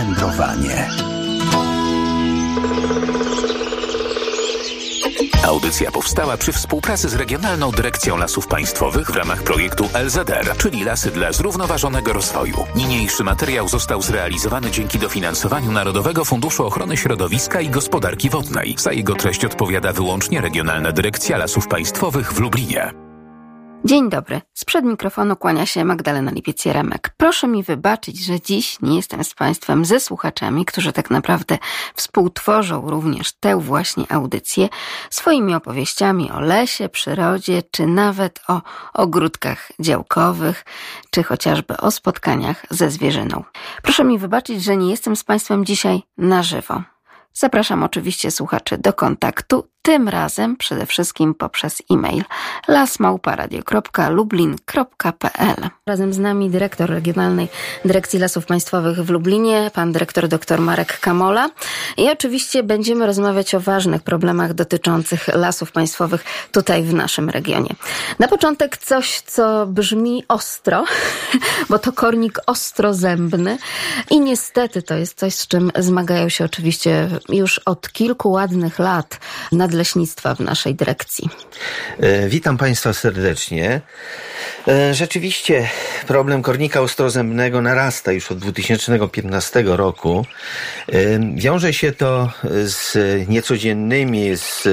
wędrowanie. Audycja powstała przy współpracy z Regionalną Dyrekcją Lasów Państwowych w ramach projektu LZR, czyli Lasy dla Zrównoważonego Rozwoju. Niniejszy materiał został zrealizowany dzięki dofinansowaniu Narodowego Funduszu Ochrony Środowiska i Gospodarki Wodnej. Za jego treść odpowiada wyłącznie Regionalna Dyrekcja Lasów Państwowych w Lublinie. Dzień dobry. Sprzed mikrofonu kłania się Magdalena Lipiec-Jeremek. Proszę mi wybaczyć, że dziś nie jestem z Państwem ze słuchaczami, którzy tak naprawdę współtworzą również tę właśnie audycję swoimi opowieściami o lesie, przyrodzie, czy nawet o ogródkach działkowych, czy chociażby o spotkaniach ze zwierzyną. Proszę mi wybaczyć, że nie jestem z Państwem dzisiaj na żywo. Zapraszam oczywiście słuchaczy do kontaktu tym razem przede wszystkim poprzez e-mail lasmałparadio.lublin.pl. Razem z nami dyrektor Regionalnej Dyrekcji Lasów Państwowych w Lublinie, pan dyrektor dr Marek Kamola. I oczywiście będziemy rozmawiać o ważnych problemach dotyczących lasów państwowych tutaj w naszym regionie. Na początek coś, co brzmi ostro, bo to kornik ostrozębny i niestety to jest coś, z czym zmagają się oczywiście już od kilku ładnych lat na Nadleśnictwa w naszej dyrekcji. E, witam Państwa serdecznie. E, rzeczywiście problem kornika ostrozębnego narasta już od 2015 roku. E, wiąże się to z niecodziennymi, z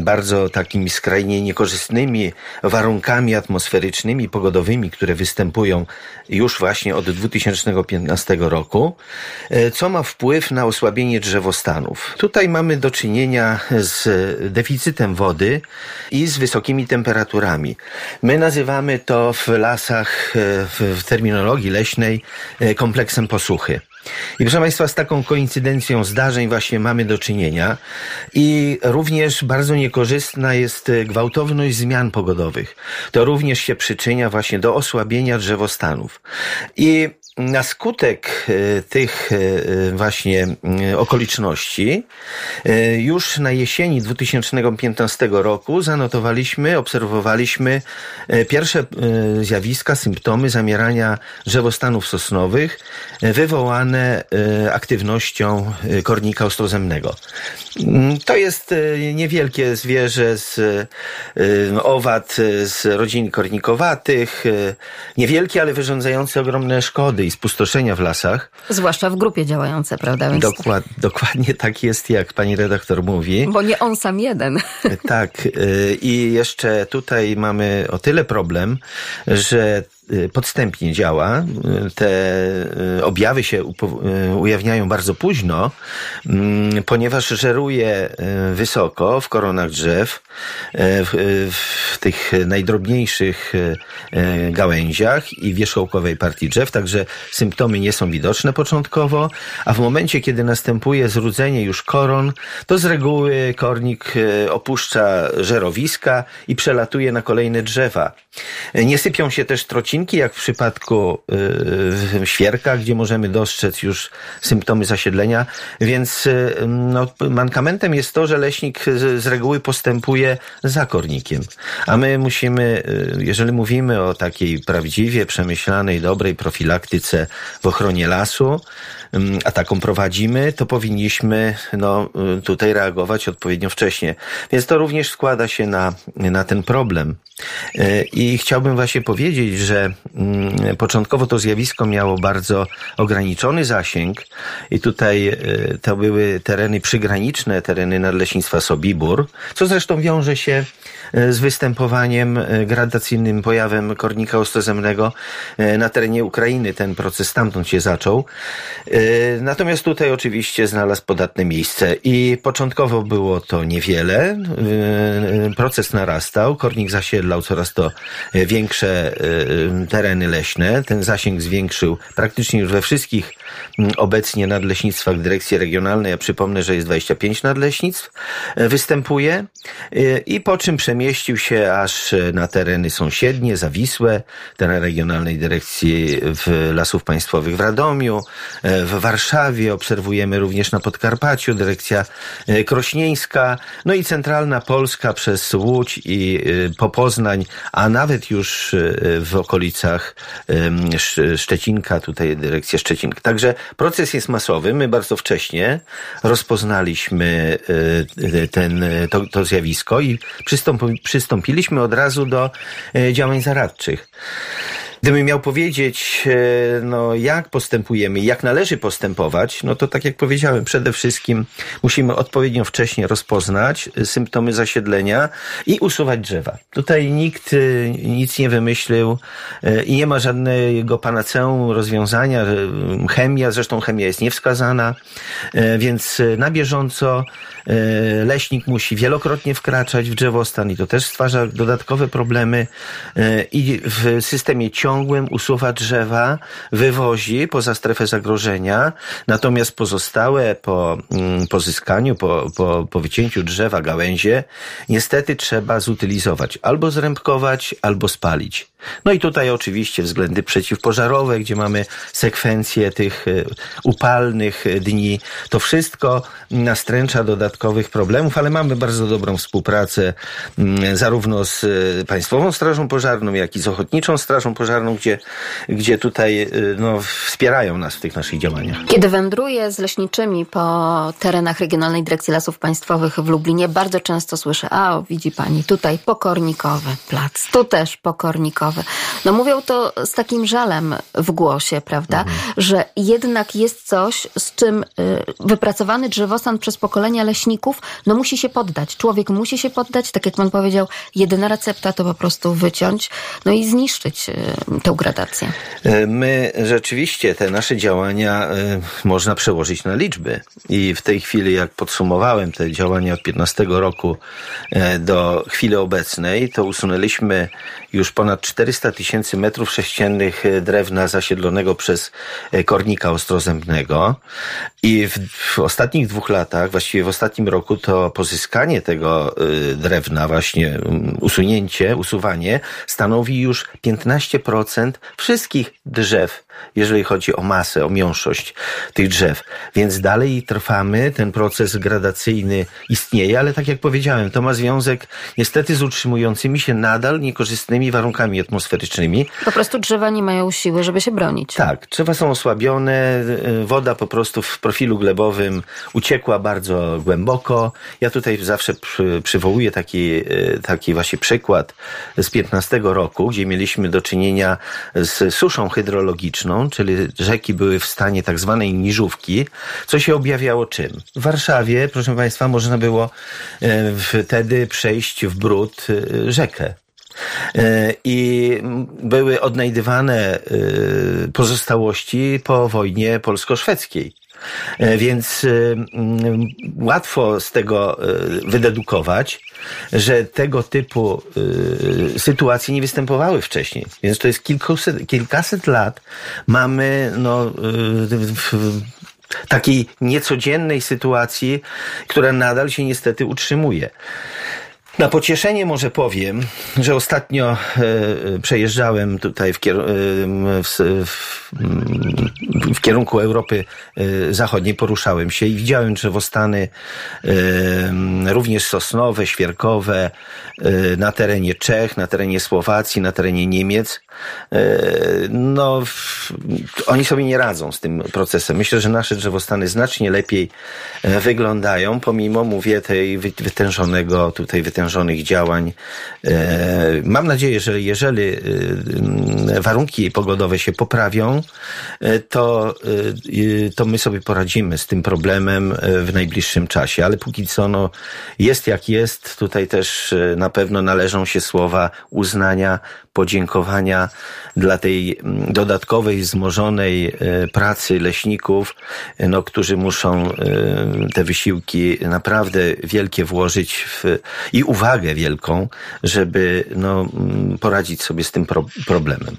bardzo takimi skrajnie niekorzystnymi warunkami atmosferycznymi, pogodowymi, które występują już właśnie od 2015 roku, co ma wpływ na osłabienie drzewostanów. Tutaj mamy do czynienia z deficytem wody i z wysokimi temperaturami. My nazywamy to w lasach, e, w terminologii leśnej, e, kompleksem posłuchy. I proszę Państwa, z taką koincydencją zdarzeń właśnie mamy do czynienia i również bardzo niekorzystna jest gwałtowność zmian pogodowych. To również się przyczynia właśnie do osłabienia drzewostanów. I na skutek e, tych e, właśnie e, okoliczności już na jesieni 2015 roku zanotowaliśmy, obserwowaliśmy pierwsze zjawiska, symptomy zamierania drzewostanów sosnowych wywołane aktywnością kornika ostrozemnego. Mm, to jest niewielkie zwierzę z owad z rodzin kornikowatych, niewielkie, ale wyrządzające ogromne szkody spustoszenia w lasach. Zwłaszcza w grupie działające, prawda? Więc... Dokład, dokładnie tak jest, jak pani redaktor mówi. Bo nie on sam jeden. Tak. Y, I jeszcze tutaj mamy o tyle problem, że podstępnie działa. Y, te y, objawy się ujawniają bardzo późno, mm, ponieważ żeruje wysoko w koronach drzew, w, w tych najdrobniejszych gałęziach i wierzchołkowej partii drzew, także symptomy nie są widoczne początkowo, a w momencie, kiedy następuje zrudzenie już koron, to z reguły kornik opuszcza żerowiska i przelatuje na kolejne drzewa. Nie sypią się też trociny, jak w przypadku y, świerka, gdzie możemy dostrzec już symptomy zasiedlenia, więc y, no, mankamentem jest to, że leśnik z, z reguły postępuje za kornikiem. A my musimy, y, jeżeli mówimy o takiej prawdziwie przemyślanej, dobrej profilaktyce w ochronie lasu, a taką prowadzimy, to powinniśmy no, tutaj reagować odpowiednio wcześnie. Więc to również składa się na, na ten problem. I chciałbym właśnie powiedzieć, że Mm, początkowo to zjawisko miało bardzo ograniczony zasięg i tutaj e, to były tereny przygraniczne, tereny Nadleśnictwa Sobibór, co zresztą wiąże się z występowaniem e, gradacyjnym pojawem kornika ostrozemnego na terenie Ukrainy. Ten proces stamtąd się zaczął. Natomiast tutaj oczywiście znalazł podatne miejsce i początkowo było to niewiele. Proces narastał, kornik zasiedlał coraz to większe tereny leśne. Ten zasięg zwiększył praktycznie już we wszystkich obecnie nadleśnictwach dyrekcji regionalnej. Ja przypomnę, że jest 25 nadleśnictw, e, występuje e, i po czym przemieścił się aż na tereny sąsiednie, zawisłe, teren regionalnej dyrekcji Lasów Państwowych w Radomiu, e, w Warszawie, obserwujemy również na Podkarpaciu, dyrekcja krośnieńska, no i centralna Polska przez Łódź i po Poznań, a nawet już w okolicach Szczecinka, tutaj dyrekcja Szczecinka. Także proces jest masowy. My bardzo wcześnie rozpoznaliśmy ten, to, to zjawisko i przystąpiliśmy od razu do działań zaradczych. Gdybym miał powiedzieć, e, no, jak postępujemy, jak należy postępować, no to tak jak powiedziałem, przede wszystkim musimy odpowiednio wcześnie rozpoznać symptomy zasiedlenia i usuwać drzewa. Tutaj nikt e, nic nie wymyślił e, i nie ma żadnego panaceum rozwiązania. Chemia, zresztą chemia jest niewskazana, więc na bieżąco leśnik musi wielokrotnie wkraczać w drzewostan i to też stwarza dodatkowe problemy i w systemie ciągłym usuwa drzewa, wywozi poza strefę zagrożenia, natomiast pozostałe po mm, pozyskaniu, po, po, po wycięciu drzewa, gałęzie, niestety trzeba zutylizować, albo zrębkować, albo spalić. No i tutaj oczywiście względy przeciwpożarowe, gdzie mamy sekwencję tych e, upalnych dni. To wszystko nastręcza dodatkowych problemów, ale mamy bardzo dobrą współpracę mm, zarówno z e, Państwową Strażą Pożarną, jak i z Ochotniczą Strażą Pożarną, gdzie, gdzie tutaj e, no, wspierają nas w tych naszych działaniach. Kiedy wędruję z leśniczymi po terenach Regionalnej Dyrekcji Lasów Państwowych w Lublinie, bardzo często słyszę, a widzi Pani, tutaj pokornikowy plac, tu też pokornikowy no mówią to z takim żalem w głosie, prawda? Mhm. Że jednak jest coś, z czym y, wypracowany drzewostan przez pokolenia leśników, no musi się poddać. Człowiek musi się poddać, tak jak pan powiedział, jedyna recepta to po prostu wyciąć, no i zniszczyć y, tę gradację. E, my rzeczywiście te nasze działania y, można przełożyć na liczby. I w tej chwili, jak podsumowałem te działania od 15 roku e, do chwili obecnej, to usunęliśmy już ponad 400 tysięcy metrów sześciennych e, drewna zasiedlonego przez e, kornika ostrozębnego i w, w, ostatnich dwóch latach, właściwie w ostatnim roku, to pozyskanie tego e, drewna, właśnie usunięcie, usuwanie, stanowi już 15% wszystkich drzew, jeżeli chodzi o masę, o miąższość tych drzew. Więc dalej trwamy, ten proces gradacyjny istnieje, ale tak jak powiedziałem, to ma związek niestety z utrzymującymi się nadal niekorzystnymi warunkami atmosferycznymi. Po prostu drzewa nie mają siły, żeby się bronić. Tak, drzewa są osłabione, y, woda po prostu w profilu glebowym uciekła bardzo głęboko. Ja tutaj zawsze przy, przywołuję taki, y, taki właśnie przykład z 15 roku, gdzie mieliśmy do czynienia z suszą hydrologiczną, czyli rzeki były w stanie tak zwanej niżówki, co się objawiało czym? W Warszawie, proszę Państwa, można było y, wtedy przejść w brud rzekę. E, I były odnajdywane e, pozostałości po wojnie polsko-szwedzkiej. E, więc łatwo z tego wydedukować, że tego typu sytuacje nie występowały wcześniej. Więc to jest kilkuset, kilkaset lat mamy no, takiej niecodziennej sytuacji, która nadal się niestety utrzymuje. Na pocieszenie może powiem, że ostatnio e, przejeżdżałem tutaj w, kier- w, w, w, kierunku Europy e, Zachodniej, poruszałem się i widziałem drzewostany e, również sosnowe, świerkowe e, na terenie Czech, na terenie Słowacji, na terenie Niemiec. No, oni sobie nie radzą z tym procesem. Myślę, że nasze drzewostany znacznie lepiej wyglądają, pomimo, mówię, tej wytężonego, tutaj wytężonego wytężonych działań. E, mam nadzieję, że jeżeli e, warunki pogodowe się poprawią, e, to, to my sobie poradzimy z tym problemem w najbliższym czasie. Ale póki co no, jest jak jest. Tutaj też na pewno należą się słowa uznania, podziękowania dla tej mm, dodatkowej, wzmożonej pracy leśników, no, którzy muszą te wysiłki naprawdę wielkie włożyć w, i uwagę wielką, żeby no, mm, poradzić sobie z tym pro problemem.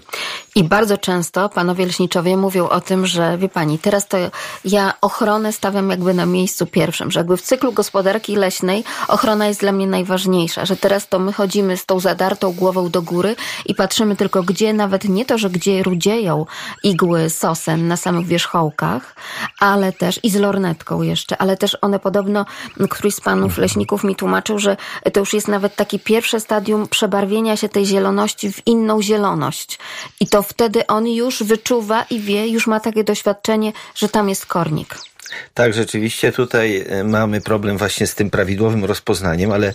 I bardzo często panowie leśniczowie mówią o tym, że wie pani, teraz to ja ochronę stawiam jakby na miejscu pierwszym, że jakby w cyklu gospodarki leśnej ochrona jest dla mnie najważniejsza, że teraz to my chodzimy z tą zadartą głową do góry i patrzymy tylko gdzie, nawet nie to, że gdzie rudzieją igły sosen na samych wierzchołkach, ale też i z lornetką jeszcze, ale też one podobno, któryś z panów leśników mi tłumaczył, że to już jest nawet takie pierwsze stadium przebarwienia się tej zieloności w inną zieloność. I to wtedy on już wyczuwa i wie, już ma takie doświadczenie, że tam jest kornik. Tak, rzeczywiście tutaj e, mamy problem właśnie z tym prawidłowym rozpoznaniem, ale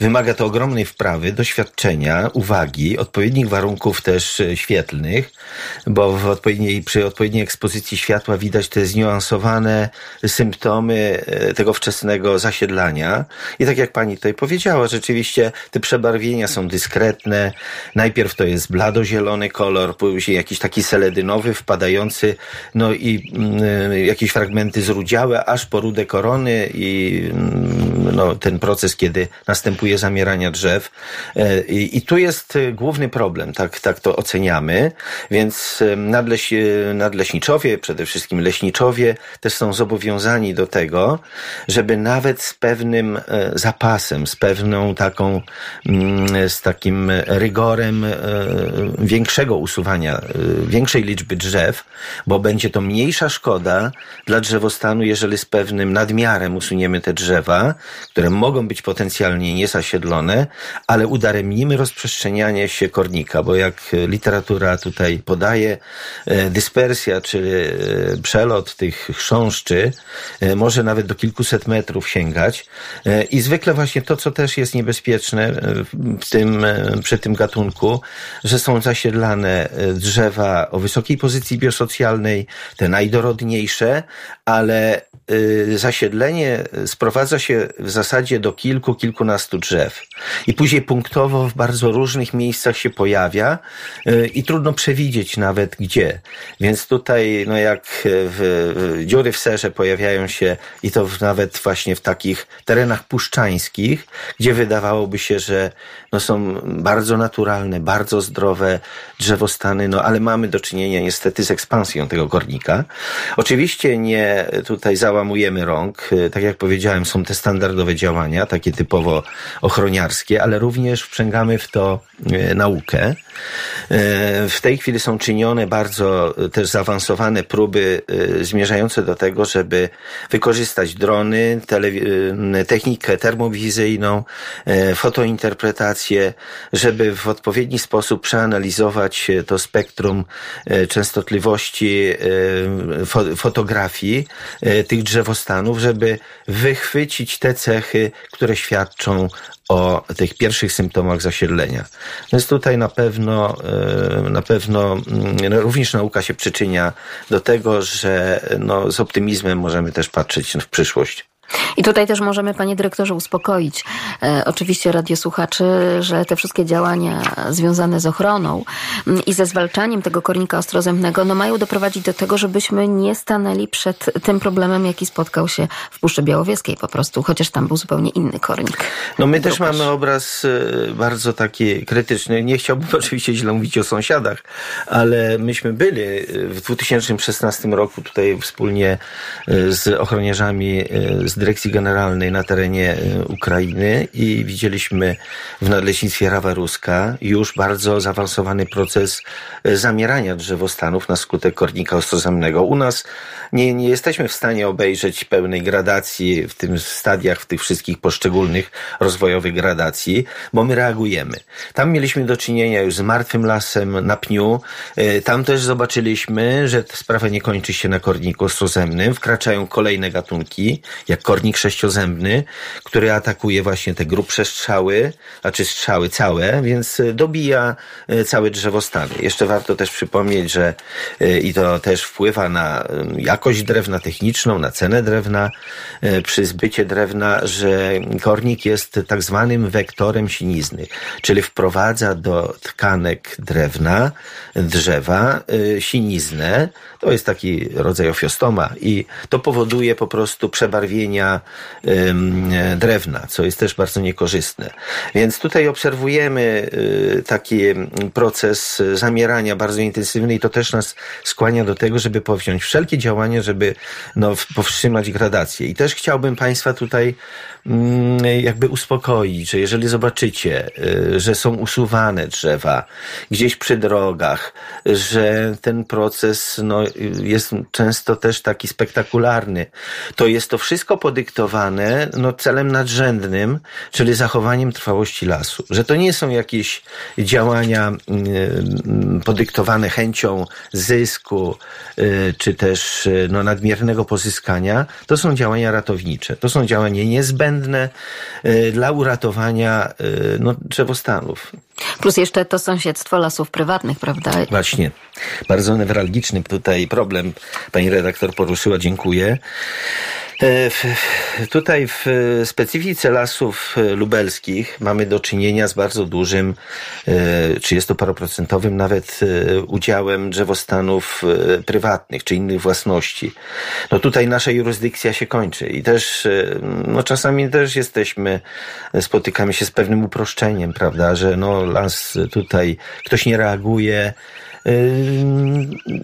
wymaga to ogromnej wprawy, doświadczenia, uwagi, odpowiednich warunków też e, świetlnych, bo odpowiedniej, przy odpowiedniej ekspozycji światła widać te zniuansowane symptomy e, tego wczesnego zasiedlania. I tak jak pani tutaj powiedziała, rzeczywiście te przebarwienia są dyskretne. Najpierw to jest bladozielony kolor, później jakiś taki seledynowy, wpadający, no i y, jakieś fragmenty z rudziałe aż po rude korony i mm, no, ten proces, kiedy następuje zamierania drzew. E, I, i tu jest e, główny problem, tak, tak to oceniamy, więc e, nadleś, nadleśniczowie, przede wszystkim leśniczowie też są zobowiązani do tego, żeby nawet z pewnym zapasem, z pewną taką, mm, z takim rygorem większego usuwania, większej liczby drzew, bo będzie to mniejsza szkoda dla drzewostanu stanu, jeżeli z pewnym nadmiarem usuniemy te drzewa, które mogą być potencjalnie niezasiedlone, ale udaremnimy rozprzestrzenianie się kornika, bo jak literatura tutaj podaje, e, dyspersja, czyli e, przelot tych chrząszczy e, może nawet do kilkuset metrów sięgać. I zwykle właśnie to, co też jest niebezpieczne w tym, przy tym gatunku, że są zasiedlane drzewa o wysokiej pozycji biosocjalnej, te najdorodniejsze, ale Y, zasiedlenie sprowadza się w zasadzie do kilku, kilkunastu drzew. I później punktowo w bardzo różnych miejscach się pojawia y, i trudno przewidzieć nawet gdzie. Więc tutaj, no jak w, dziury w serze pojawiają się i to nawet właśnie w takich terenach puszczańskich, gdzie wydawałoby się, że no są bardzo naturalne, bardzo zdrowe drzewostany, no ale mamy do czynienia niestety z ekspansją tego kornika. Oczywiście nie tutaj załamujemy rąk. E, tak jak powiedziałem, są te standardowe działania, takie typowo ochroniarskie, ale również wprzęgamy w to e, naukę. E, w tej chwili są czynione bardzo też zaawansowane próby zmierzające do tego, żeby wykorzystać drony, technikę termowizyjną, fotointerpretację, żeby w odpowiedni sposób przeanalizować to spektrum częstotliwości fotografii tych drzewostanów, żeby wychwycić te cechy, które świadczą o tych pierwszych symptomach zasiedlenia. Więc tutaj na pewno, e, na pewno mm, również nauka się przyczynia do tego, że no, z optymizmem możemy też patrzeć w przyszłość. I tutaj też możemy, panie dyrektorze, uspokoić e, oczywiście radiosłuchaczy, że te wszystkie działania związane z ochroną mm, i ze zwalczaniem tego kornika ostrozębnego no, mają doprowadzić do tego, żebyśmy nie stanęli przed tym problemem, jaki spotkał się w Puszczy Białowieskiej po prostu, chociaż tam był zupełnie inny kornik. No my też mamy obraz e, bardzo taki krytyczny. Nie chciałbym oczywiście źle mówić o sąsiadach, ale myśmy byli e, w 2016 roku tutaj wspólnie e, z ochroniarzami z Dyrekcji Generalnej na terenie e, Ukrainy i widzieliśmy w Nadleśnictwie Rawa Ruska już bardzo zaawansowany proces e, zamierania drzewostanów na skutek kornika ostrozemnego. U nas nie, nie jesteśmy w stanie obejrzeć pełnej gradacji w tym stadiach, w tych wszystkich poszczególnych rozwojowych gradacji, bo my reagujemy. Tam mieliśmy do czynienia już z martwym lasem na pniu. E, tam też zobaczyliśmy, że sprawa nie kończy się na korniku ostrozemnym. Wkraczają kolejne gatunki, jak kornik sześciozębny, który atakuje właśnie te grubsze strzały, znaczy strzały całe, więc e, dobija e, całe drzewostany. Jeszcze warto też przypomnieć, że i to też wpływa na jak jakość drewna techniczną, na cenę drewna, e, przy zbycie drewna, że kornik jest tak zwanym wektorem sinizny, czyli wprowadza do tkanek drewna, drzewa e, siniznę. To jest taki rodzaj ofiostoma i to powoduje po prostu przebarwienie drewna, co jest też bardzo niekorzystne. Więc tutaj obserwujemy y, taki proces zamierania bardzo intensywny i to też nas skłania do tego, żeby powziąć wszelkie działania, żeby no, powstrzymać gradację. I też chciałbym Państwa tutaj mm, jakby uspokoić, że jeżeli zobaczycie, y, że są usuwane drzewa gdzieś przy drogach, że ten proces no, jest często też taki spektakularny, to jest to wszystko podyktowane no, celem nadrzędnym, czyli zachowaniem trwałości lasu. Że to nie są jakieś działania y, podyktowane chęcią zysku, y, czy też no, nadmiernego pozyskania. To są działania ratownicze. To są działania niezbędne dla uratowania no, drzewostanów. Plus jeszcze to sąsiedztwo lasów prywatnych, prawda? Właśnie. Bardzo newralgiczny tutaj problem pani redaktor poruszyła. Dziękuję. E, tutaj w specyfice lasów lubelskich mamy do czynienia z bardzo dużym, 30-paroprocentowym e, nawet e, udziałem drzewostanów prywatnych czy innych własności. No tutaj nasza jurysdykcja się kończy i też, no czasami też jesteśmy, spotykamy się z pewnym uproszczeniem, prawda, że no las tutaj ktoś nie reaguje,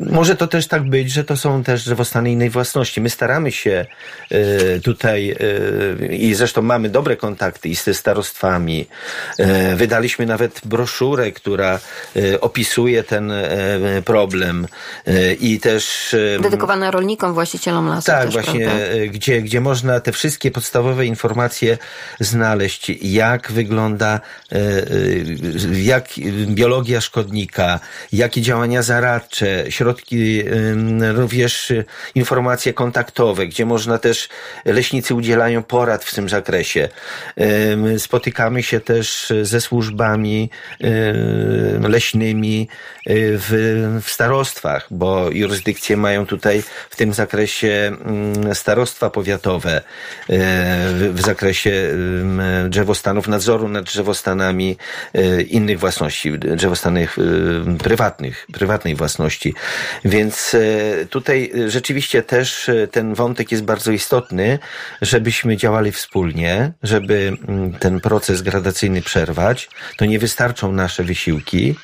może to też tak być, że to są też drzewostany innej własności. My staramy się y, tutaj y, i zresztą mamy dobre kontakty i ze starostwami. Y, wydaliśmy nawet broszurę, która opisuje ten problem i też... Dedykowana rolnikom, właścicielom lasów. Tak, też, właśnie, gdzie, gdzie można te wszystkie podstawowe informacje znaleźć, jak wygląda jak biologia szkodnika, jakie działania zaradcze, środki, również informacje kontaktowe, gdzie można też, leśnicy udzielają porad w tym zakresie. Spotykamy się też ze służbami leśnymi w, w starostwach, bo jurysdykcje mają tutaj w tym zakresie starostwa powiatowe, w zakresie drzewostanów, nadzoru nad drzewostanami innych własności, drzewostanów prywatnych prywatnej własności. Więc e, tutaj rzeczywiście też e, ten wątek jest bardzo istotny, żebyśmy działali wspólnie, żeby mm, ten proces gradacyjny przerwać. To nie wystarczą nasze wysiłki.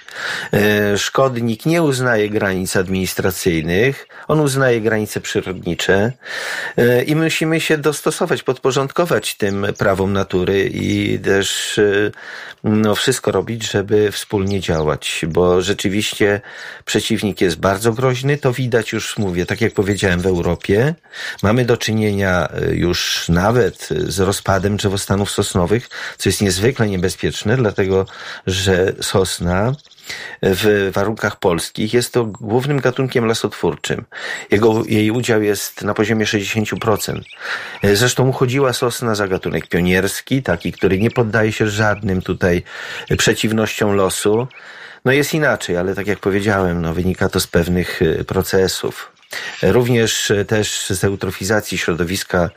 E, szkodnik nie uznaje granic administracyjnych, on uznaje granice przyrodnicze i musimy się dostosować, podporządkować tym prawom natury i też no, wszystko robić, żeby wspólnie działać, bo rzeczywiście przeciwnik jest bardzo groźny. To widać już, mówię, tak jak powiedziałem, w Europie. Mamy do czynienia e, już nawet z rozpadem drzewostanów sosnowych, co jest niezwykle niebezpieczne, dlatego że sosna w warunkach polskich jest to głównym gatunkiem lasotwórczym. Jego, jej udział jest na poziomie 60%. E, zresztą uchodziła sosna za gatunek pionierski, taki, który nie poddaje się żadnym tutaj przeciwnościom losu. No jest inaczej, ale tak jak powiedziałem, no wynika to z pewnych y, procesów. Również e, też z eutrofizacji środowiska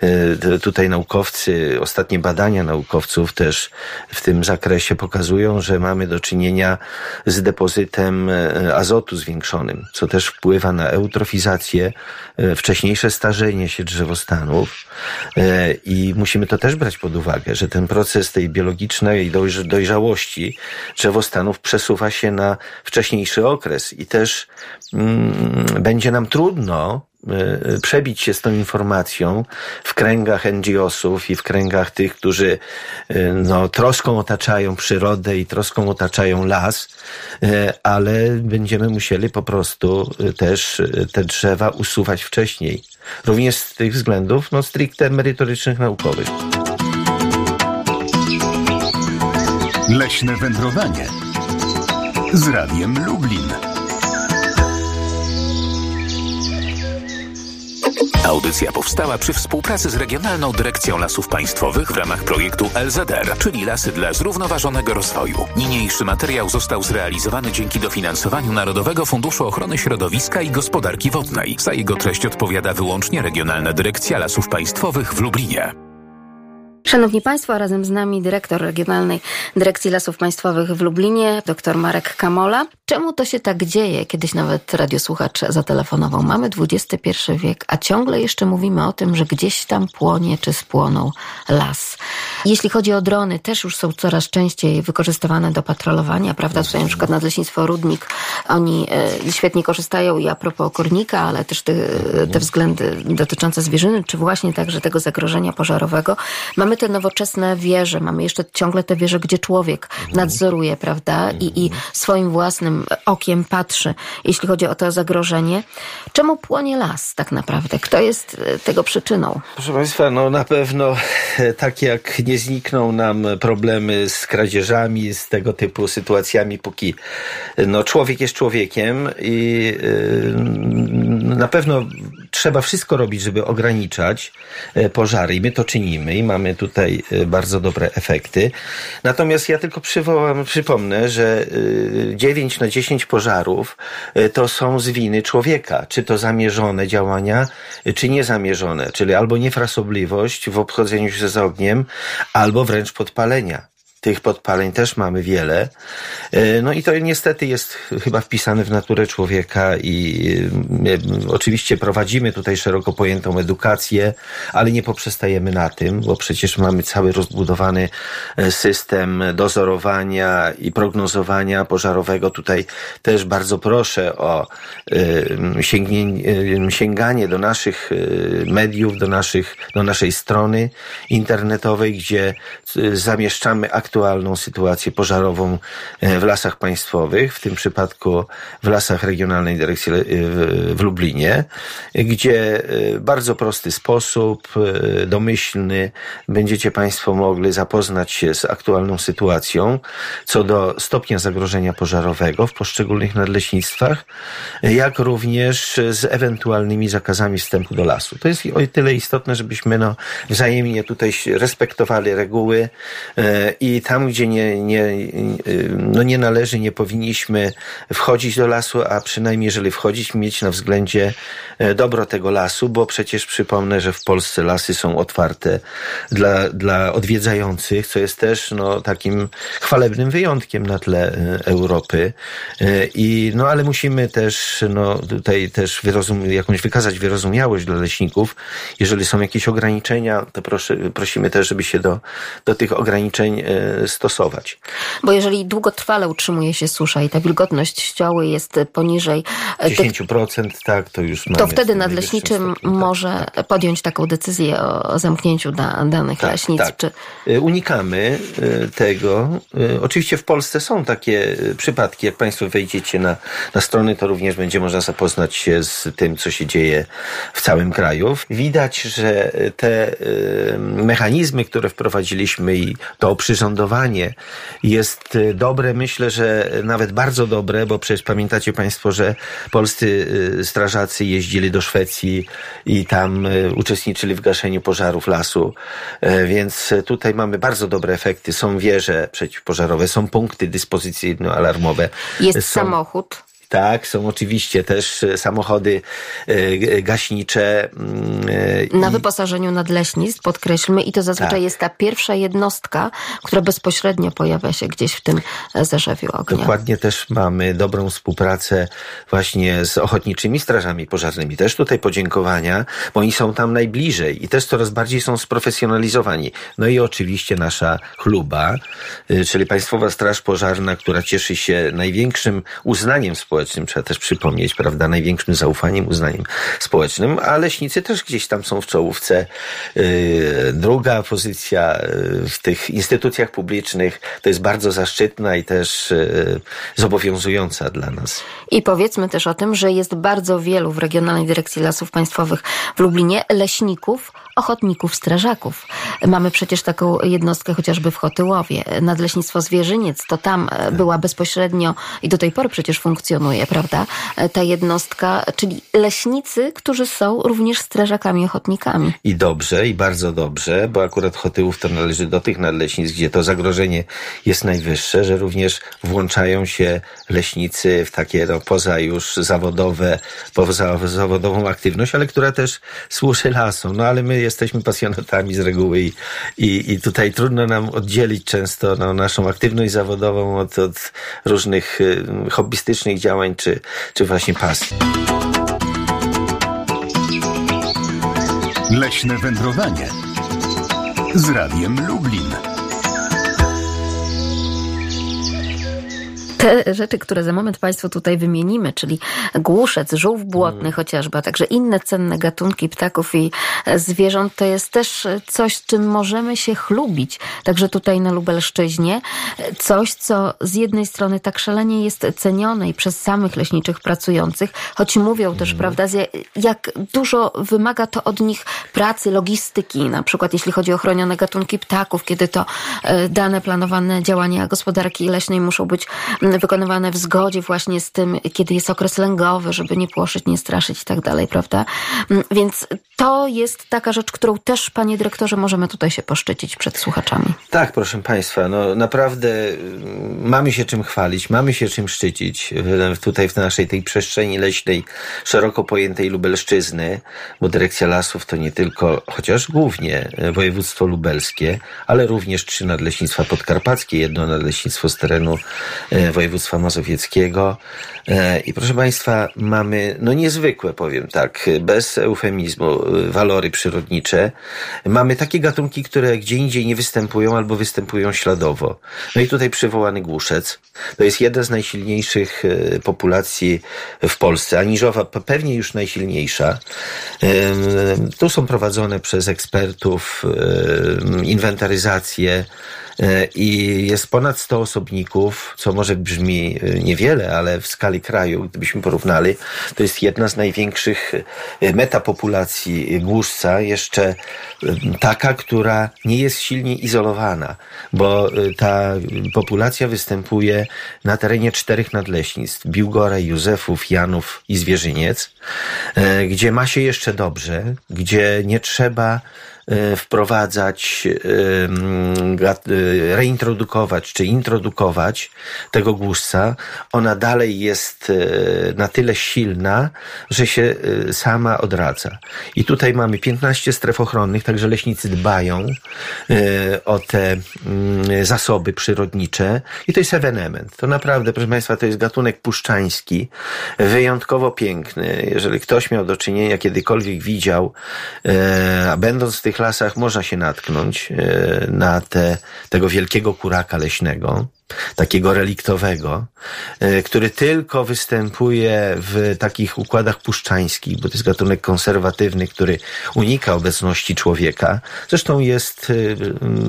e, tutaj naukowcy, ostatnie badania naukowców też w tym zakresie pokazują, że mamy do czynienia z depozytem e, azotu zwiększonym, co też wpływa na eutrofizację, wcześniejsze starzenie się drzewostanów i musimy to też brać pod uwagę, że ten proces tej biologicznej dojrzałości drzewostanów przesuwa się na wcześniejszy okres i też mm, będzie nam trudno e, przebić się z tą informacją w kręgach NGO-sów i w kręgach tych, którzy e, no, troską otaczają przyrodę i troską otaczają las, e, ale będziemy musieli po prostu też te drzewa usuwać wcześniej. Również z tych względów no, stricte merytorycznych, naukowych. Leśne wędrowanie z Radiem Lublin. Audycja powstała przy współpracy z Regionalną Dyrekcją Lasów Państwowych w ramach projektu LZR, czyli Lasy dla Zrównoważonego Rozwoju. Niniejszy materiał został zrealizowany dzięki dofinansowaniu Narodowego Funduszu Ochrony Środowiska i Gospodarki Wodnej. Za jego treść odpowiada wyłącznie Regionalna Dyrekcja Lasów Państwowych w Lublinie. Szanowni Państwo, razem z nami dyrektor Regionalnej Dyrekcji Lasów Państwowych w Lublinie, dr Marek Kamola. Czemu to się tak dzieje? Kiedyś nawet radiosłuchacz zatelefonował. Mamy XXI wiek, a ciągle jeszcze mówimy o tym, że gdzieś tam płonie czy spłonął las. Jeśli chodzi o drony, też już są coraz częściej wykorzystywane do patrolowania, prawda? Tutaj na przykład Nadleśnictwo Rudnik, oni e, świetnie korzystają i a propos kornika, ale też te, te względy dotyczące zwierzyny, czy właśnie także tego zagrożenia pożarowego. Mamy te nowoczesne wieże, mamy jeszcze ciągle te wieże, gdzie człowiek nadzoruje, prawda? I, i swoim własnym okiem patrzy, jeśli chodzi o to zagrożenie. Czemu płonie las tak naprawdę? Kto jest e, tego przyczyną? Proszę Państwa, no na pewno e, tak jak nie znikną nam problemy z kradzieżami, z tego typu sytuacjami, póki no, człowiek jest człowiekiem i yy, na pewno trzeba wszystko robić, żeby ograniczać pożary i my to czynimy i mamy tutaj bardzo dobre efekty. Natomiast ja tylko przywołam, przypomnę, że 9 na 10 pożarów to są z winy człowieka. Czy to zamierzone działania, czy niezamierzone, czyli albo niefrasobliwość w obchodzeniu się z ogniem, albo wręcz podpalenia. Tych podpaleń też mamy wiele. No i to niestety jest chyba wpisane w naturę człowieka i oczywiście prowadzimy tutaj szeroko pojętą edukację, ale nie poprzestajemy na tym, bo przecież mamy cały rozbudowany system dozorowania i prognozowania pożarowego. Tutaj też bardzo proszę o sięganie do naszych mediów, do, naszych, do naszej strony internetowej, gdzie zamieszczamy aktualne aktualną sytuację pożarową e, w lasach państwowych, w tym przypadku w lasach Regionalnej Dyrekcji e, w Lublinie, gdzie e, bardzo prosty sposób, domyślny, będziecie Państwo mogli zapoznać się z aktualną sytuacją co do stopnia zagrożenia pożarowego w poszczególnych nadleśnictwach, jak również z ewentualnymi zakazami wstępu do lasu. To jest o tyle istotne, żebyśmy no, wzajemnie tutaj respektowali reguły i i tam, gdzie nie, nie, no nie należy, nie powinniśmy wchodzić do lasu, a przynajmniej jeżeli wchodzić, mieć na względzie e, dobro tego lasu, bo przecież przypomnę, że w Polsce lasy są otwarte dla, dla odwiedzających, co jest też no, takim chwalebnym wyjątkiem na tle e, Europy. E, I, no ale musimy też no, tutaj też wyrozum, jakąś wykazać wyrozumiałość dla leśników. Jeżeli są jakieś ograniczenia, to proszę, prosimy też, żeby się do, do tych ograniczeń stosować. Bo jeżeli długotrwale utrzymuje się susza i ta wilgotność ścioły jest poniżej 10%, tych, tak, to już To wtedy nadleśniczy stopniu, tak, może tak. podjąć taką decyzję o zamknięciu da, danych tak, leśnic. Tak. Czy... Y, unikamy y, tego. Oczywiście w Polsce są takie przypadki, jak Państwo wejdziecie na, na strony, to również będzie można zapoznać się z tym, co się dzieje w całym kraju. Widać, że te mechanizmy, które wprowadziliśmy i to oprzyrządowanie lądowanie jest y, dobre. Myślę, że nawet bardzo dobre, bo przecież pamiętacie Państwo, że polscy y, strażacy jeździli do Szwecji i tam y, uczestniczyli w gaszeniu pożarów lasu. Więc tutaj mamy bardzo dobre efekty. Są wieże przeciwpożarowe, są punkty dyspozycyjno-alarmowe. Jest są... samochód. Tak, są oczywiście też e, samochody e, gaśnicze. Mm, Na wyposażeniu nadleśnictw, podkreślmy, i to zazwyczaj tak. jest ta pierwsza jednostka, która bezpośrednio pojawia się gdzieś w tym e, zarzewiu ognia. Dokładnie też mamy dobrą współpracę właśnie z ochotniczymi strażami pożarnymi. Też tutaj podziękowania, bo oni są tam najbliżej i też coraz bardziej są sprofesjonalizowani. No i oczywiście nasza chluba, czyli Państwowa Straż Pożarna, która cieszy się największym uznaniem społecznym społecznym, trzeba też przypomnieć, prawda, największym zaufaniem, uznaniem społecznym, a leśnicy też gdzieś tam są w czołówce. Yy, druga pozycja yy, w tych instytucjach publicznych to jest bardzo zaszczytna i też yy, zobowiązująca dla nas. I powiedzmy też o tym, że jest bardzo wielu w Regionalnej Dyrekcji Lasów Państwowych w Lublinie leśników, ochotników, strażaków. Mamy przecież taką jednostkę chociażby w Chotyłowie. Nadleśnictwo Zwierzyniec, to tam była bezpośrednio i do tej pory przecież funkcjonuje prawda? Ta jednostka, czyli leśnicy, którzy są również strażakami ochotnikami. I dobrze, i bardzo dobrze, bo akurat Chotyłów to należy do tych nadleśnic, gdzie to zagrożenie jest najwyższe, że również włączają się leśnicy w takie no, poza już zawodowe, poza zawodową aktywność, ale która też służy lasom. No ale my jesteśmy pasjonatami z reguły i, i, i tutaj trudno nam oddzielić często no, naszą aktywność zawodową od, od różnych y, hobbystycznych działań, czy, czy właśnie pasji. Leśne wędrowanie z Radiem Lublin. Te rzeczy, które za moment Państwu tutaj wymienimy, czyli głuszec, żółw błotny mm. chociażby, a także inne cenne gatunki ptaków i zwierząt, to jest też coś, czym możemy się chlubić. Także tutaj na Lubelszczyźnie. Coś, co z jednej strony tak szalenie jest cenione i przez samych leśniczych pracujących, choć mówią też, mm. prawda, jak dużo wymaga to od nich pracy, logistyki, na przykład jeśli chodzi o chronione gatunki ptaków, kiedy to e, dane planowane działania gospodarki leśnej muszą być wykonywane w zgodzie właśnie z tym, kiedy jest okres lęgowy, żeby nie płoszyć, nie straszyć i tak dalej, prawda? Mm, więc to jest taka rzecz, którą też, panie dyrektorze, możemy tutaj się poszczycić przed słuchaczami. Tak, proszę państwa, no naprawdę mm, mamy się czym chwalić, mamy się czym szczycić tutaj w naszej tej przestrzeni leśnej, szeroko pojętej Lubelszczyzny, bo Dyrekcja Lasów to nie tylko, chociaż głównie e, województwo lubelskie, ale również trzy nadleśnictwa podkarpackie, jedno nadleśnictwo z terenu e, województwa mazowieckiego. E, I proszę Państwa, mamy no niezwykłe, powiem tak, bez eufemizmu, walory przyrodnicze. Mamy takie gatunki, które gdzie indziej nie występują albo występują śladowo. No i tutaj przywołany głuszec. To jest jedna z najsilniejszych e, populacji w Polsce. Aniżowa pewnie już najsilniejsza. Tu są prowadzone przez ekspertów inwentaryzacje E, i jest ponad 100 osobników, co może brzmi e, niewiele, ale w skali kraju, gdybyśmy porównali, to jest jedna z największych e, metapopulacji głuszca, jeszcze taka, która nie jest silnie izolowana, bo ta populacja występuje na terenie czterech nadleśnictw, Biłgora, Józefów, Janów i Zwierzyniec, gdzie ma się jeszcze dobrze, gdzie nie trzeba E, wprowadzać, e, e, reintrodukować czy introdukować tego głuszca, ona dalej jest na tyle silna, że się sama odradza. I tutaj mamy 15 stref ochronnych, także leśnicy dbają o te zasoby przyrodnicze i to jest ewenement. To naprawdę, proszę Państwa, to jest gatunek puszczański, wyjątkowo piękny. Jeżeli ktoś miał do czynienia, kiedykolwiek widział, a będąc w tych tych lasach można się natknąć e, na te, tego wielkiego kuraka leśnego, takiego reliktowego, e, który tylko występuje w takich układach puszczańskich, bo to jest gatunek konserwatywny, który unika obecności człowieka. Zresztą jest, e,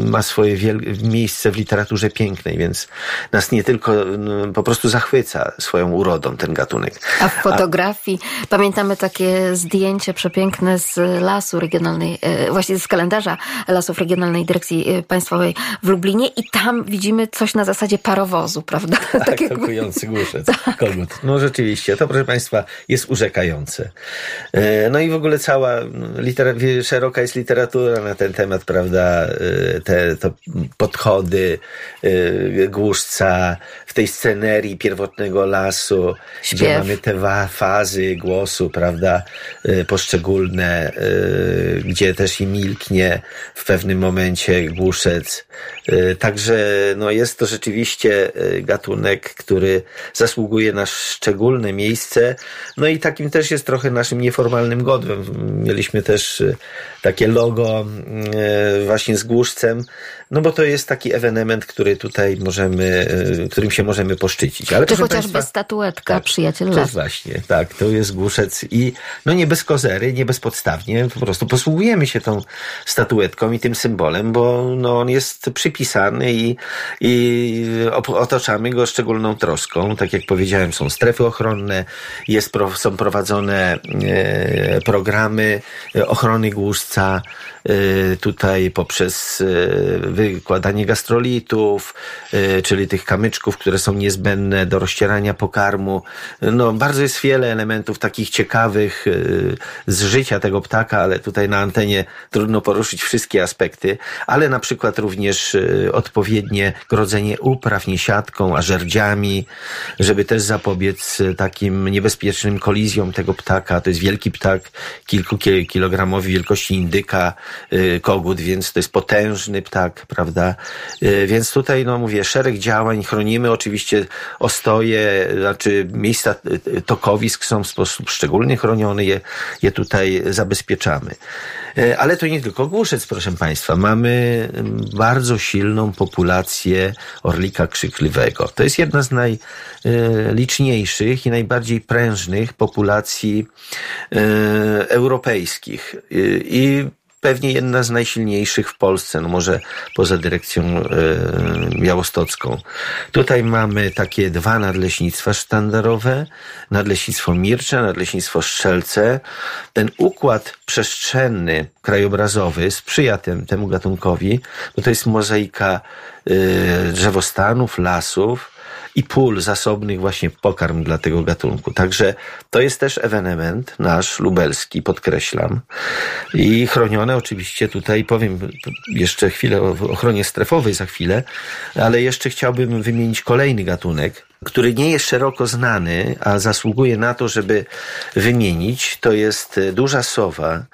ma swoje miejsce w literaturze pięknej, więc nas nie tylko no, po prostu zachwyca swoją urodą ten gatunek. A w fotografii A... pamiętamy takie zdjęcie przepiękne z lasu regionalnej, e, właśnie z kalendarza Lasów Regionalnej Dyrekcji Państwowej w Lublinie i tam widzimy coś na zasadzie zasadzie parowozu, prawda? Tak, tak jakby... głuszec, tak. kogut. No rzeczywiście, to proszę Państwa jest urzekające. E, no i w ogóle cała litera... szeroka jest literatura na ten temat, prawda? E, te to podchody e, głuszca w tej scenerii pierwotnego lasu, Śpiew. gdzie mamy te fazy głosu, prawda? Poszczególne, gdzie też i milknie w pewnym momencie głuszec. Także no jest to rzeczywiście rzeczywiście e, gatunek, który zasługuje na szczególne miejsce. No i takim też jest trochę naszym nieformalnym godłem. Mieliśmy też e, takie logo e, właśnie z głuszcem, no bo to jest taki ewenement, który tutaj możemy, którym się możemy poszczycić. Ale Czy chociażby Państwa, przyjacielowa. tak, przyjaciel las. właśnie, tak, to jest głuszec i no nie bez kozery, nie bezpodstawnie, po prostu posługujemy się tą statuetką i tym symbolem, bo no on jest przypisany i, i otaczamy go szczególną troską. Tak jak powiedziałem, są strefy ochronne, jest, są prowadzone e, programy ochrony głuszca, tutaj poprzez wykładanie gastrolitów, czyli tych kamyczków, które są niezbędne do rozcierania pokarmu. No, bardzo jest wiele elementów takich ciekawych z życia tego ptaka, ale tutaj na antenie trudno poruszyć wszystkie aspekty, ale na przykład również odpowiednie grodzenie upraw nie siatką, a żerdziami, żeby też zapobiec takim niebezpiecznym kolizjom tego ptaka. To jest wielki ptak, kilkukilogramowy wielkości indyka, y, kogut, więc to jest potężny ptak, prawda? Y, więc tutaj, no mówię, szereg działań, chronimy oczywiście ostoje, znaczy miejsca y, tokowisk są w sposób szczególny chronione, je, je tutaj zabezpieczamy. Ale to nie tylko głuszec, proszę Państwa. Mamy mm, bardzo silną populację orlika krzykliwego. To jest jedna z najliczniejszych i najbardziej prężnych populacji europejskich. I pewnie jedna z najsilniejszych w Polsce, no może poza dyrekcją e, białostocką. Tutaj mamy takie dwa nadleśnictwa sztandarowe, nadleśnictwo Mircze, nadleśnictwo Strzelce. Ten układ przestrzenny, krajobrazowy sprzyja tym, temu gatunkowi, bo to jest mozaika e, drzewostanów, lasów, i pól zasobnych właśnie pokarm dla tego gatunku. Także to jest też ewenement nasz lubelski, podkreślam. I chronione oczywiście tutaj, powiem jeszcze chwilę o ochronie strefowej za chwilę, ale jeszcze chciałbym wymienić kolejny gatunek, który nie jest szeroko znany, a zasługuje na to, żeby wymienić, to jest duża sowa,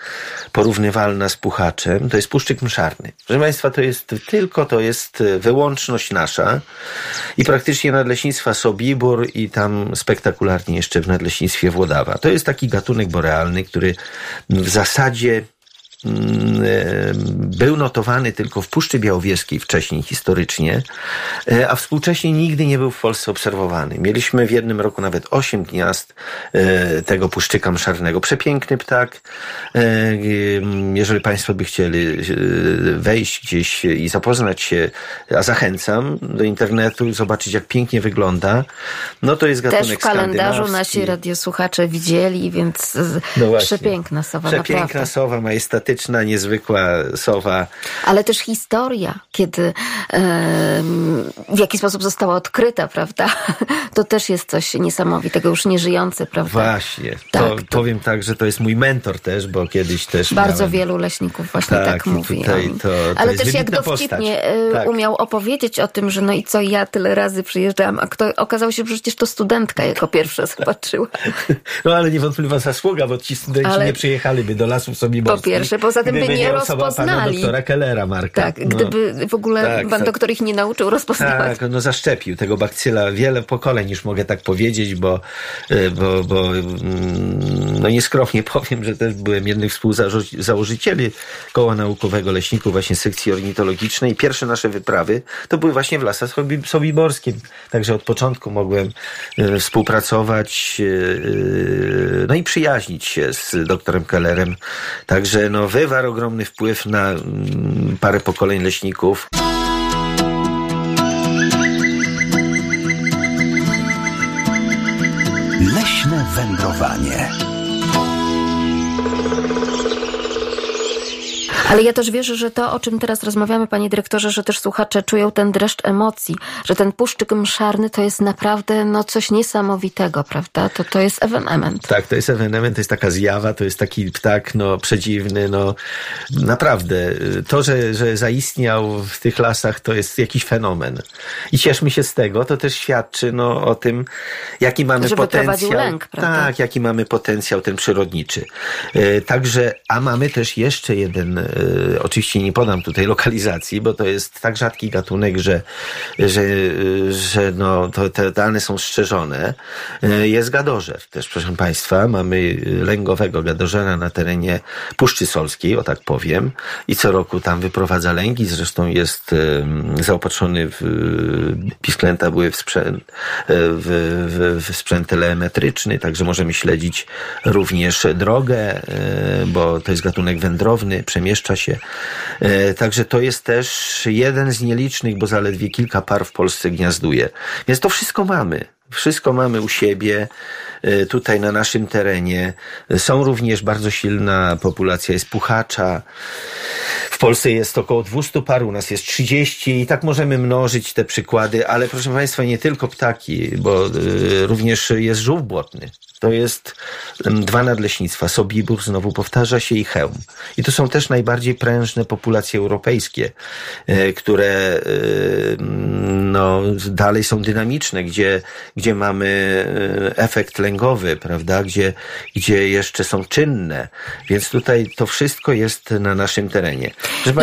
porównywalna z puchaczem, to jest puszczyk mszarny. Proszę Państwa, to jest tylko, to jest wyłączność nasza i praktycznie nadleśnictwa Sobibór i tam spektakularnie jeszcze w nadleśnictwie Włodawa. To jest taki gatunek borealny, który w zasadzie e, był notowany tylko w Puszczy Białowieskiej wcześniej historycznie, e, a współcześnie nigdy nie był w Polsce obserwowany. Mieliśmy w jednym roku nawet osiem gniazd e, tego puszczyka mszarnego. Przepiękny ptak. Jeżeli Państwo by chcieli wejść gdzieś i zapoznać się, a zachęcam do internetu, zobaczyć jak pięknie wygląda, no to jest gatunek Też w kalendarzu nasi radiosłuchacze widzieli, więc no przepiękna sowa, Przepiękna naprawdę. sowa, majestatyczna fantastyczna, niezwykła sowa. Ale też historia, kiedy w jaki sposób została odkryta, prawda? To też jest coś niesamowitego, już nieżyjące, prawda? Właśnie. Tak, to, to... Powiem tak, że to jest mój mentor też, bo kiedyś też Bardzo miałem... wielu leśników właśnie tak, tak mówi. Tutaj to, to Ale też jak dowcipnie e, tak. umiał opowiedzieć o tym, że no i co, ja tyle razy przyjeżdżałam, a kto okazało się, że przecież to studentka jako pierwsza zobaczyła. No ale niewątpliwa zasługa, bo ci studenci ale... nie przyjechaliby do lasów sobie Po pierwsze, poza tym by nie rozpoznali. Pana doktora Kellera, Marka. Tak, no. gdyby w ogóle tak, pan doktor ich nie nauczył rozpoznawać. Tak, no zaszczepił tego bakcyla wiele pokoleń, już mogę tak powiedzieć, bo, e, bo, bo mm, no nieskromnie powiem, że też byłem jednym z współzałożycieli Koła Naukowego Leśników, właśnie sekcji ornitologicznej. Pierwsze nasze wyprawy to były właśnie w lasach sobiborskim. Także od początku mogłem e, współpracować e, no i przyjaźnić się z doktorem Kellerem. Także no wywar ogromny wpływ na mm, parę pokoleń leśników. Leśne wędrowanie. Ale ja też wierzę, że to, o czym teraz rozmawiamy, panie dyrektorze, że też słuchacze czują ten dreszcz emocji, że ten puszczyk mszarny to jest naprawdę no, coś niesamowitego, prawda? To, to jest ewenement. Tak, to jest ewenement, to jest taka zjawa, to jest taki ptak no, przedziwny, no naprawdę. To, że, że zaistniał w tych lasach, to jest jakiś fenomen. I cieszmy się z tego, to też świadczy no, o tym, jaki mamy że potencjał. Lęk, prawda? tak, jaki mamy potencjał ten przyrodniczy. E, także, a mamy też jeszcze jeden E, oczywiście nie podam tutaj lokalizacji, bo to jest tak rzadki gatunek, że, że, że no, to, te dane są strzeżone. E, jest gadożer też, proszę Państwa. Mamy lęgowego gadożera na terenie Puszczy Solskiej, o tak powiem. I co roku tam wyprowadza lęgi. Zresztą jest zaopatrzony w pisklęta były w sprzęt, w, w, w sprzęt telemetryczny, także możemy śledzić również drogę, bo to jest gatunek wędrowny, przemieszcza się. E, także to jest też jeden z nielicznych, bo zaledwie kilka par w Polsce gniazduje. Więc to wszystko mamy. Wszystko mamy u siebie, e, tutaj na naszym terenie. Są również bardzo silna populacja jest puchacza. w Polsce jest około 200 par, u nas jest 30 i tak możemy mnożyć te przykłady, ale proszę Państwa, nie tylko ptaki, bo y, również jest żółw błotny. To jest dwa nadleśnictwa, Sobibór, znowu powtarza się, i Chełm. I to są też najbardziej prężne populacje europejskie, y, które y, no, dalej są dynamiczne, gdzie, gdzie mamy efekt lęgowy, prawda, gdzie, gdzie jeszcze są czynne. Więc tutaj to wszystko jest na naszym terenie.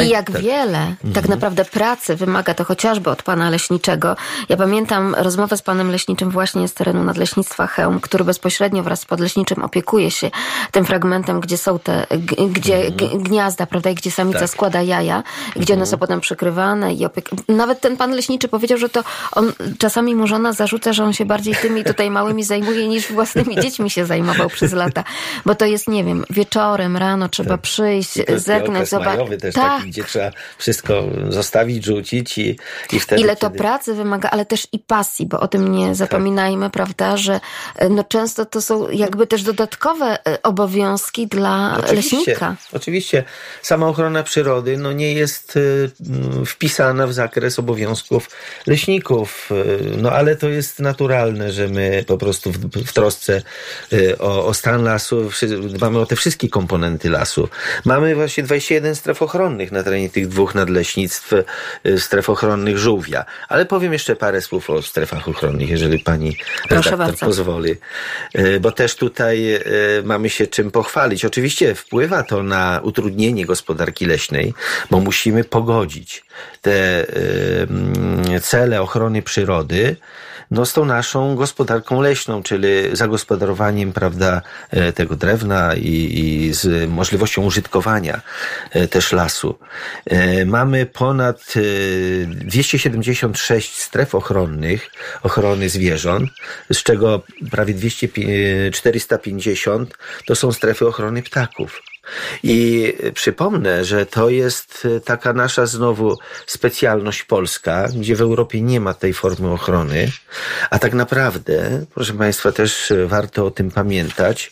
I jak tak. wiele mhm. tak naprawdę pracy wymaga to chociażby od pana leśniczego. Ja pamiętam rozmowę z panem leśniczym właśnie z terenu nadleśnictwa Chełm, który bezpośrednio wraz z podleśniczym opiekuje się tym fragmentem, gdzie są te, gdzie mhm. gniazda, prawda, i gdzie samica tak. składa jaja, gdzie one mhm. są potem przykrywane i opiek... Nawet ten pan leśniczy powiedział, że to on czasami mu żona zarzuca, że on się bardziej tymi tutaj małymi zajmuje niż własnymi dziećmi się zajmował przez lata. Bo to jest, nie wiem, wieczorem, rano trzeba tak. przyjść, zerknąć, zobaczyć. też tak. taki, gdzie trzeba wszystko zostawić, rzucić i, i wtedy... Ile to kiedy... pracy wymaga, ale też i pasji, bo o tym nie tak. zapominajmy, prawda, że e, no często to są jakby też dodatkowe e, obowiązki dla oczywiście, leśnika. Oczywiście. Sama ochrona przyrody no nie jest e, wpisana w zakres obowiązków leśników, no ale to jest naturalne, że my po prostu w, w trosce o, o stan lasu dbamy o te wszystkie komponenty lasu. Mamy właśnie 21 stref ochronnych na terenie tych dwóch nadleśnictw, y, stref ochronnych żółwia. Ale powiem jeszcze parę słów o strefach ochronnych, jeżeli pani redaktor pozwoli. Y, bo też tutaj y, mamy się czym pochwalić. Oczywiście wpływa to na utrudnienie gospodarki leśnej, bo musimy pogodzić te cele ochrony przyrody no, z tą naszą gospodarką leśną, czyli zagospodarowaniem, prawda, e, tego drewna i, i z możliwością użytkowania e, też lasu. E, mamy ponad 276 stref ochronnych, ochrony zwierząt, z czego prawie 200, 450 to są strefy ochrony ptaków. I przypomnę, że to jest taka nasza znowu specjalność polska, gdzie w Europie nie ma tej formy ochrony, a tak naprawdę, proszę Państwa, też warto o tym pamiętać,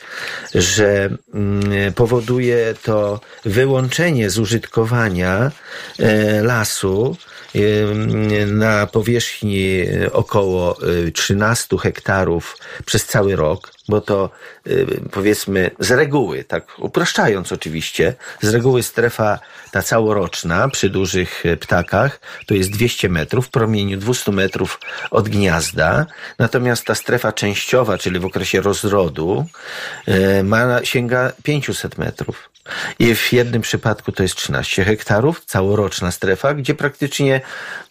że mm, powoduje to wyłączenie z użytkowania e, lasu na powierzchni około 13 hektarów przez cały rok, bo to powiedzmy z reguły, tak upraszczając oczywiście, z reguły strefa ta całoroczna przy dużych ptakach to jest 200 metrów w promieniu 200 metrów od gniazda, natomiast ta strefa częściowa, czyli w okresie rozrodu, ma, sięga 500 metrów. I w jednym przypadku to jest 13 hektarów, całoroczna strefa, gdzie praktycznie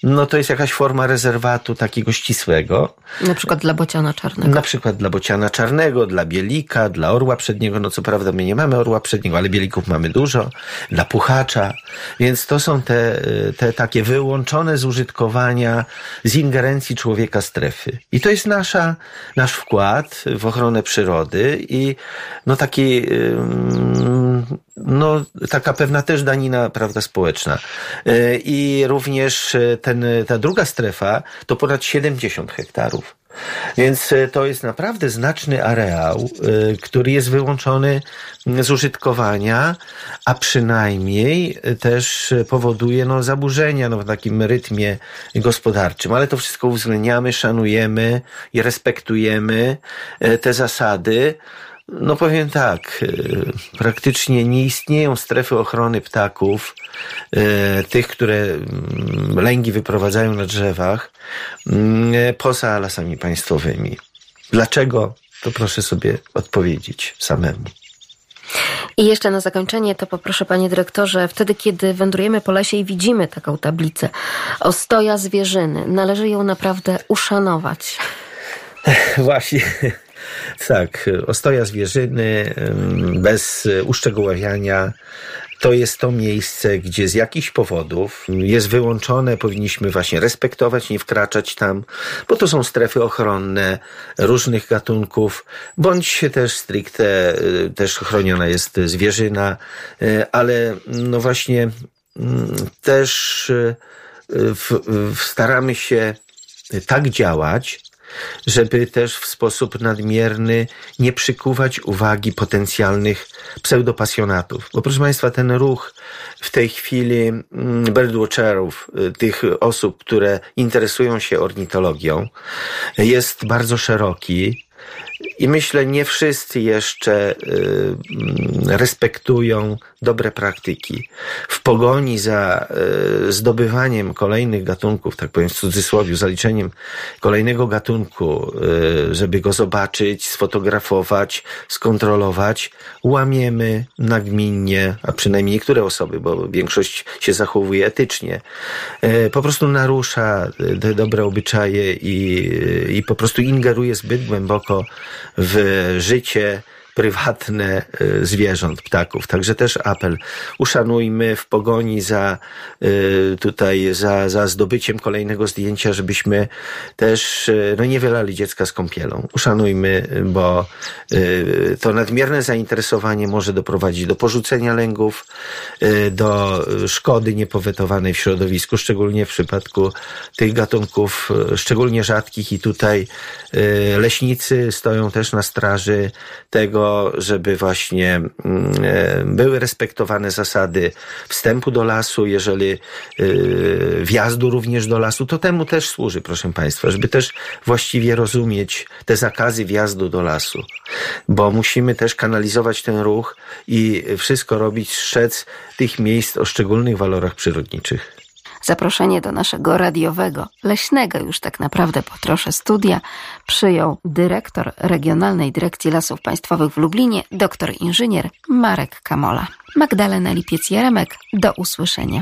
no to jest jakaś forma rezerwatu takiego ścisłego. Na przykład dla bociana czarnego. Na przykład dla bociana czarnego, dla bielika, dla orła przedniego. No co prawda my nie mamy orła przedniego, ale bielików mamy dużo. Dla puchacza. Więc to są te, te takie wyłączone z użytkowania, z ingerencji człowieka strefy. I to jest nasza, nasz wkład w ochronę przyrody i no taki no, taka pewna też danina, prawda, społeczna. E, I również e, ten, ta druga strefa to ponad 70 hektarów. Więc e, to jest naprawdę znaczny areał, który jest wyłączony z użytkowania, a przynajmniej też powoduje no, zaburzenia no, w takim rytmie gospodarczym. Ale to wszystko uwzględniamy, szanujemy i respektujemy te zasady. No powiem tak, e, praktycznie nie istnieją strefy ochrony ptaków, e, tych, które mm, lęgi wyprowadzają na drzewach, mm, e, poza lasami państwowymi. Dlaczego? To proszę sobie odpowiedzieć samemu. I jeszcze na zakończenie to poproszę panie dyrektorze, wtedy kiedy wędrujemy po lesie i widzimy taką tablicę ostoja zwierzyny, należy ją naprawdę uszanować. Właśnie. Tak, ostoja zwierzyny bez uszczegóławiania to jest to miejsce, gdzie z jakichś powodów jest wyłączone, powinniśmy właśnie respektować, nie wkraczać tam, bo to są strefy ochronne różnych gatunków, bądź też stricte y, też chroniona jest zwierzyna, y, ale no właśnie mm, też y, w, w staramy się tak działać, żeby też w sposób nadmierny nie przykuwać uwagi potencjalnych pseudopasjonatów. Bo proszę Państwa, ten ruch w tej chwili mm, birdwatcherów, y, tych osób, które interesują się ornitologią, jest bardzo szeroki. I myślę, nie wszyscy jeszcze y, respektują dobre praktyki. W pogoni za y, zdobywaniem kolejnych gatunków, tak powiem w cudzysłowie, zaliczeniem kolejnego gatunku, y, żeby go zobaczyć, sfotografować, skontrolować, łamiemy nagminnie, a przynajmniej niektóre osoby, bo większość się zachowuje etycznie, po prostu narusza te dobre obyczaje i, i po prostu ingeruje zbyt głęboko w życie prywatne y, zwierząt, ptaków. Także też apel. Uszanujmy w pogoni za y, tutaj, za, za zdobyciem kolejnego zdjęcia, żebyśmy też y, no nie wylali dziecka z kąpielą. Uszanujmy, bo to nadmierne zainteresowanie może doprowadzić do porzucenia lęgów, do szkody niepowetowanej w środowisku, szczególnie w przypadku tych gatunków szczególnie rzadkich i tutaj leśnicy stoją też na straży tego, żeby właśnie mm, e, były respektowane zasady wstępu do lasu, jeżeli e, wjazdu również do lasu, to temu też służy, proszę Państwa, żeby też właściwie rozumieć te zakazy wjazdu do lasu, bo musimy też kanalizować ten ruch i wszystko robić, strzec tych miejsc o szczególnych walorach przyrodniczych. Zaproszenie do naszego radiowego, leśnego już tak naprawdę po trosze studia przyjął dyrektor Regionalnej Dyrekcji Lasów Państwowych w Lublinie, doktor inżynier Marek Kamola. Magdalena Lipiec-Jaremek, do usłyszenia.